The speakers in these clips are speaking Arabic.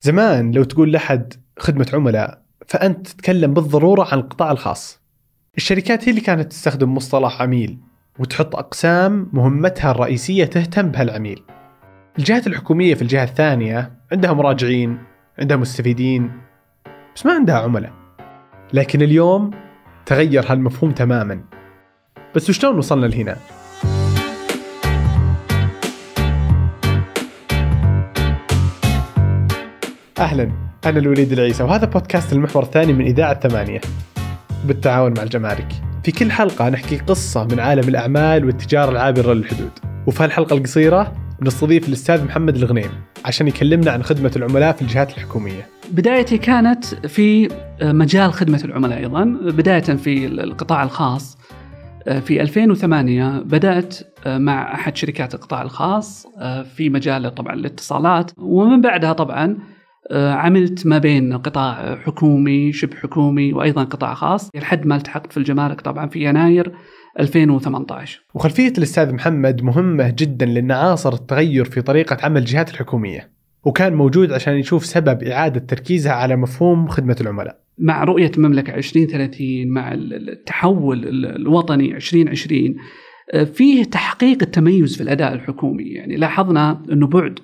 زمان لو تقول لحد خدمة عملاء فأنت تتكلم بالضرورة عن القطاع الخاص. الشركات هي اللي كانت تستخدم مصطلح عميل وتحط أقسام مهمتها الرئيسية تهتم بهالعميل. الجهات الحكومية في الجهة الثانية عندها مراجعين عندها مستفيدين بس ما عندها عملاء. لكن اليوم تغير هالمفهوم تماما. بس وشلون وصلنا لهنا؟ أهلا أنا الوليد العيسى وهذا بودكاست المحور الثاني من إذاعة ثمانية بالتعاون مع الجمارك. في كل حلقة نحكي قصة من عالم الأعمال والتجارة العابرة للحدود. وفي هالحلقة القصيرة نستضيف الأستاذ محمد الغنيم عشان يكلمنا عن خدمة العملاء في الجهات الحكومية. بدايتي كانت في مجال خدمة العملاء أيضا، بداية في القطاع الخاص في 2008 بدأت مع أحد شركات القطاع الخاص في مجال طبعا الاتصالات ومن بعدها طبعا عملت ما بين قطاع حكومي شبه حكومي وأيضا قطاع خاص لحد ما التحقت في الجمارك طبعا في يناير 2018 وخلفية الأستاذ محمد مهمة جدا لأن عاصر التغير في طريقة عمل الجهات الحكومية وكان موجود عشان يشوف سبب إعادة تركيزها على مفهوم خدمة العملاء. مع رؤية المملكة 2030 مع التحول الوطني 2020 آه، فيه تحقيق التميز في الأداء الحكومي يعني لاحظنا إنه بعد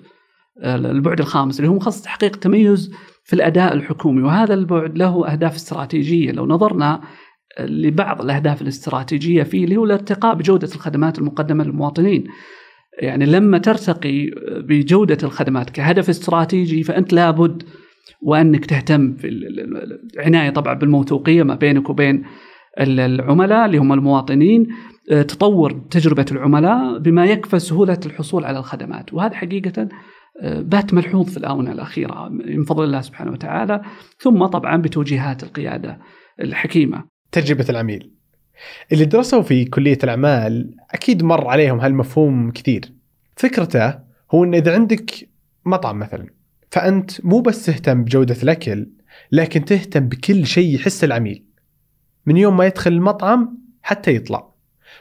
البعد الخامس اللي هو مخصص تحقيق التميز في الأداء الحكومي. وهذا البعد له أهداف استراتيجية. لو نظرنا لبعض الأهداف الاستراتيجية فيه اللي هو الارتقاء بجودة الخدمات المقدمة للمواطنين. يعني لما ترتقي بجودة الخدمات كهدف استراتيجي فأنت لابد وأنك تهتم في العناية طبعا بالموثوقية ما بينك وبين العملاء اللي هم المواطنين تطور تجربة العملاء بما يكفى سهولة الحصول على الخدمات. وهذا حقيقة بات ملحوظ في الآونة الأخيرة من فضل الله سبحانه وتعالى ثم طبعا بتوجيهات القيادة الحكيمة. تجربة العميل. اللي درسوا في كلية الأعمال أكيد مر عليهم هالمفهوم كثير. فكرته هو أن إذا عندك مطعم مثلا فأنت مو بس تهتم بجودة الأكل لكن تهتم بكل شيء يحس العميل. من يوم ما يدخل المطعم حتى يطلع.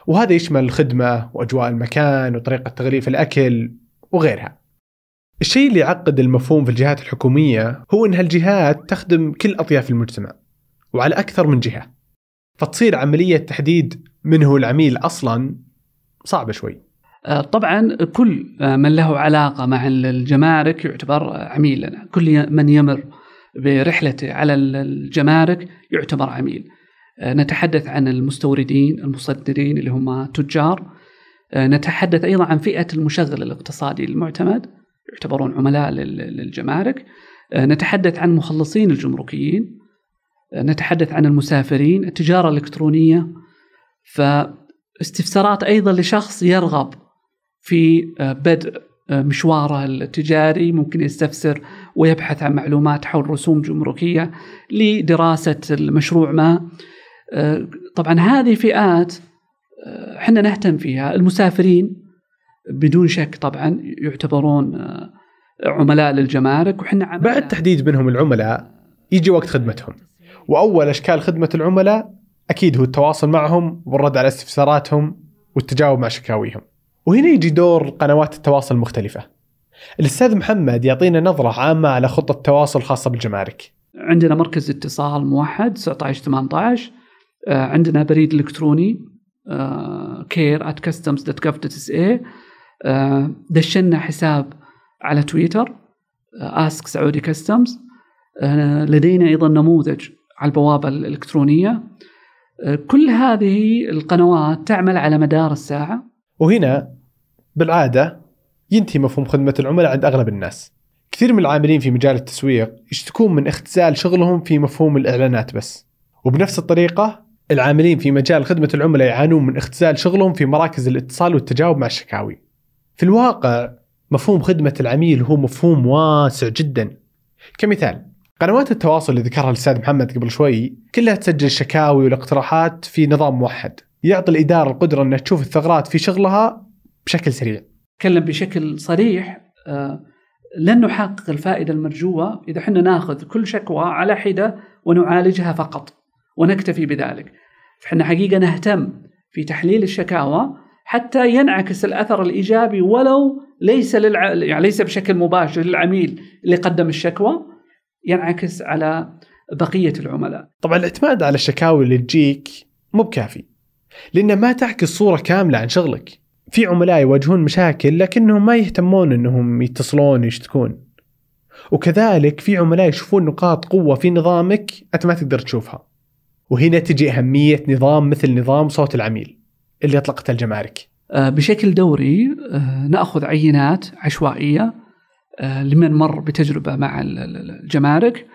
وهذا يشمل الخدمة وأجواء المكان وطريقة تغليف الأكل وغيرها. الشيء اللي يعقد المفهوم في الجهات الحكومية هو أن هالجهات تخدم كل أطياف المجتمع وعلى أكثر من جهة. فتصير عملية تحديد من هو العميل أصلا صعبة شوي. آه، طبعا كل من له علاقة مع الجمارك يعتبر عميل لنا كل من يمر برحلته على الجمارك يعتبر عميل. آه، نتحدث عن المستوردين المصدرين اللي هم تجار. آه، نتحدث أيضا عن فئة المشغل الاقتصادي المعتمد يعتبرون عملاء للجمارك. آه، نتحدث عن مخلصين الجمركيين. آه، نتحدث عن المسافرين التجارة الإلكترونية. فاستفسارات أيضا لشخص يرغب في آه، بدء مشواره التجاري ممكن يستفسر ويبحث عن معلومات حول رسوم جمركية لدراسة المشروع ما. طبعا هذه فئات إحنا نهتم فيها. المسافرين بدون شك طبعا يعتبرون آه، عملاء للجمارك وحنا بعد تحديد منهم العملاء يجي وقت خدمتهم. وأول أشكال خدمة العملاء أكيد هو التواصل معهم والرد على استفساراتهم والتجاوب مع شكاويهم. وهنا يجي دور قنوات التواصل المختلفة. الأستاذ محمد يعطينا نظرة عامة على خطة تواصل خاصة بالجمارك. عندنا مركز اتصال موحد 19 18 آه، عندنا بريد إلكتروني care at customs آه، دشنا حساب على تويتر Ask Saudi Customs لدينا أيضا نموذج على البوابة الإلكترونية. آه، كل هذه القنوات تعمل على مدار الساعة. وهنا بالعادة ينتهي مفهوم خدمة العملاء عند أغلب الناس. كثير من العاملين في مجال التسويق يشتكون من اختزال شغلهم في مفهوم الإعلانات بس. وبنفس الطريقة العاملين في مجال خدمة العملاء يعانون من اختزال شغلهم في مراكز الاتصال والتجاوب مع الشكاوي. في الواقع مفهوم خدمة العميل هو مفهوم واسع جدا. كمثال قنوات التواصل اللي ذكرها الأستاذ محمد قبل شوي كلها تسجل الشكاوي والاقتراحات في نظام موحد يعطي الإدارة القدرة أنها تشوف الثغرات في شغلها بشكل سريع. تكلم بشكل صريح آه، لن نحقق الفائدة المرجوة إذا حنا ناخذ كل شكوى على حدة ونعالجها فقط ونكتفي بذلك. فحنا حقيقة نهتم في تحليل الشكاوى حتى ينعكس الأثر الإيجابي ولو ليس للع... يعني ليس بشكل مباشر للعميل اللي قدم الشكوى ينعكس على بقية العملاء. طبعا الاعتماد على الشكاوي اللي تجيك مو بكافي لانها ما تعكس صورة كاملة عن شغلك. في عملاء يواجهون مشاكل لكنهم ما يهتمون إنهم يتصلون يشتكون. وكذلك في عملاء يشوفون نقاط قوة في نظامك أنت ما تقدر تشوفها. وهنا تجي أهمية نظام مثل نظام صوت العميل اللي أطلقته الجمارك. آه، بشكل دوري آه، نأخذ عينات عشوائية آه، لمن مر بتجربة مع الجمارك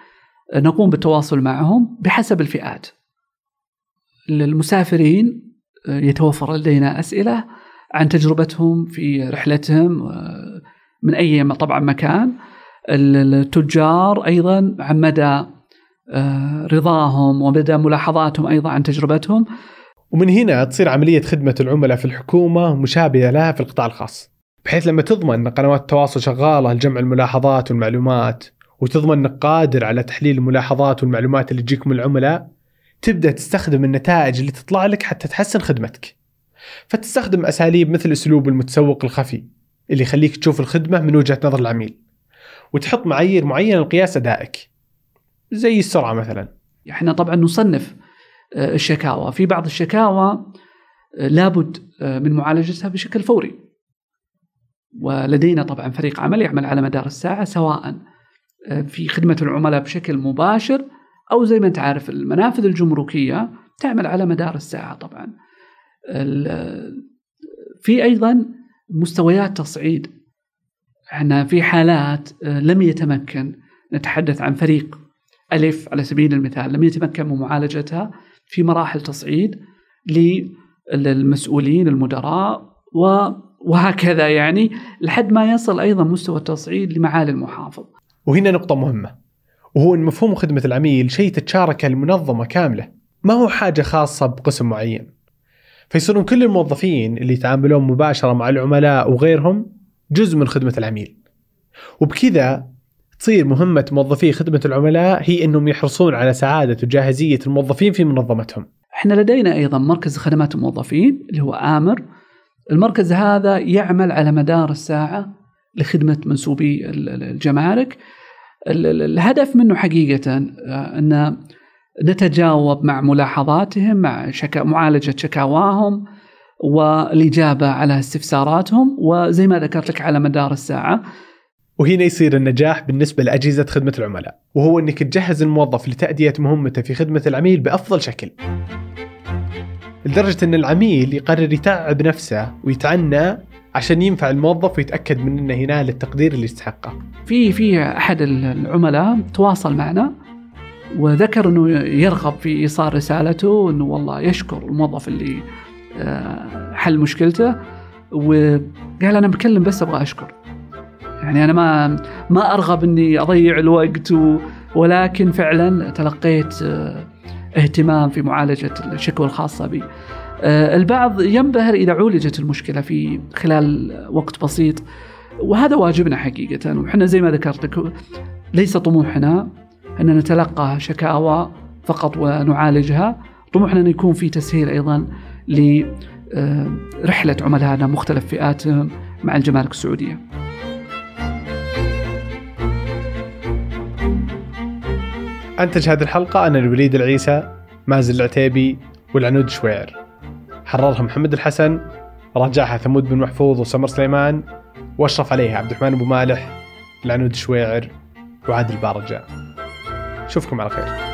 نقوم بالتواصل معهم بحسب الفئات. للمسافرين يتوفر لدينا أسئلة عن تجربتهم في رحلتهم من أي طبعا مكان. التجار أيضا عن مدى رضاهم ومدى ملاحظاتهم أيضا عن تجربتهم ومن هنا تصير عملية خدمة العملاء في الحكومة مشابهة لها في القطاع الخاص. بحيث لما تضمن أن قنوات التواصل شغالة لجمع الملاحظات والمعلومات وتضمن أنك قادر على تحليل الملاحظات والمعلومات اللي تجيك من العملاء تبدأ تستخدم النتائج اللي تطلع لك حتى تحسن خدمتك. فتستخدم أساليب مثل أسلوب المتسوق الخفي اللي يخليك تشوف الخدمة من وجهة نظر العميل وتحط معايير معينة لقياس أدائك. زي السرعة مثلا. إحنا طبعا نصنف الشكاوى. في بعض الشكاوى آه، لابد آه، من معالجتها بشكل فوري. ولدينا طبعا فريق عمل يعمل على مدار الساعة سواء في خدمة العملاء بشكل مباشر أو زي ما أنت عارف المنافذ الجمركية تعمل على مدار الساعة طبعا. في أيضا مستويات تصعيد. إحنا في حالات لم يتمكن نتحدث عن فريق ألف على سبيل المثال لم يتمكن من معالجتها. في مراحل تصعيد للمسؤولين المدراء وهكذا يعني لحد ما يصل أيضا مستوى التصعيد لمعالي المحافظ. وهنا نقطة مهمة وهو إن مفهوم خدمة العميل شيء تتشاركه المنظمة كاملة، ما هو حاجة خاصة بقسم معين. فيصيرون كل الموظفين اللي يتعاملون مباشرة مع العملاء وغيرهم جزء من خدمة العميل. وبكذا تصير مهمة موظفي خدمة العملاء هي أنهم يحرصون على سعادة وجاهزية الموظفين في منظمتهم. إحنا لدينا أيضا مركز خدمات الموظفين اللي هو آمر. المركز هذا يعمل على مدار الساعة لخدمة منسوبي الجمارك. الهدف منه حقيقة آه، أن نتجاوب مع ملاحظاتهم مع شكا معالجة شكاواهم والإجابة على استفساراتهم. وزي ما ذكرت لك على مدار الساعة وهنا يصير النجاح بالنسبة لأجهزة خدمة العملاء وهو أنك تجهز الموظف لتأدية مهمته في خدمة العميل بأفضل شكل. لدرجة أن العميل يقرر يتعب نفسه ويتعنى عشان ينفع الموظف ويتأكد من أنه ينال التقدير اللي يستحقه. في في أحد العملاء تواصل معنا وذكر أنه يرغب في إيصال رسالته أنه والله يشكر الموظف اللي آه، حل مشكلته وقال أنا بكلم بس أبغى أشكر. يعني أنا ما ما أرغب إني أضيع الوقت ولكن فعلا تلقيت آه، اهتمام في معالجة الشكوى الخاصة بي. آه، البعض ينبهر إذا عولجت المشكلة في خلال وقت بسيط وهذا واجبنا حقيقة وحنا زي ما ذكرت لك ليس طموحنا ان نتلقى شكاوى فقط ونعالجها طموحنا أن يكون في تسهيل أيضا آه، عملائنا مختلف فئاتهم مع الجمارك السعودية. أنتج هذه الحلقة أنا الوليد العيسى مازن العتيبي والعنود شويعر حررها محمد الحسن راجعها ثمود بن محفوظ وسمر سليمان واشرف عليها عبد الرحمن أبو مالح العنود شويعر وعادل بارجة. أشوفكم على خير.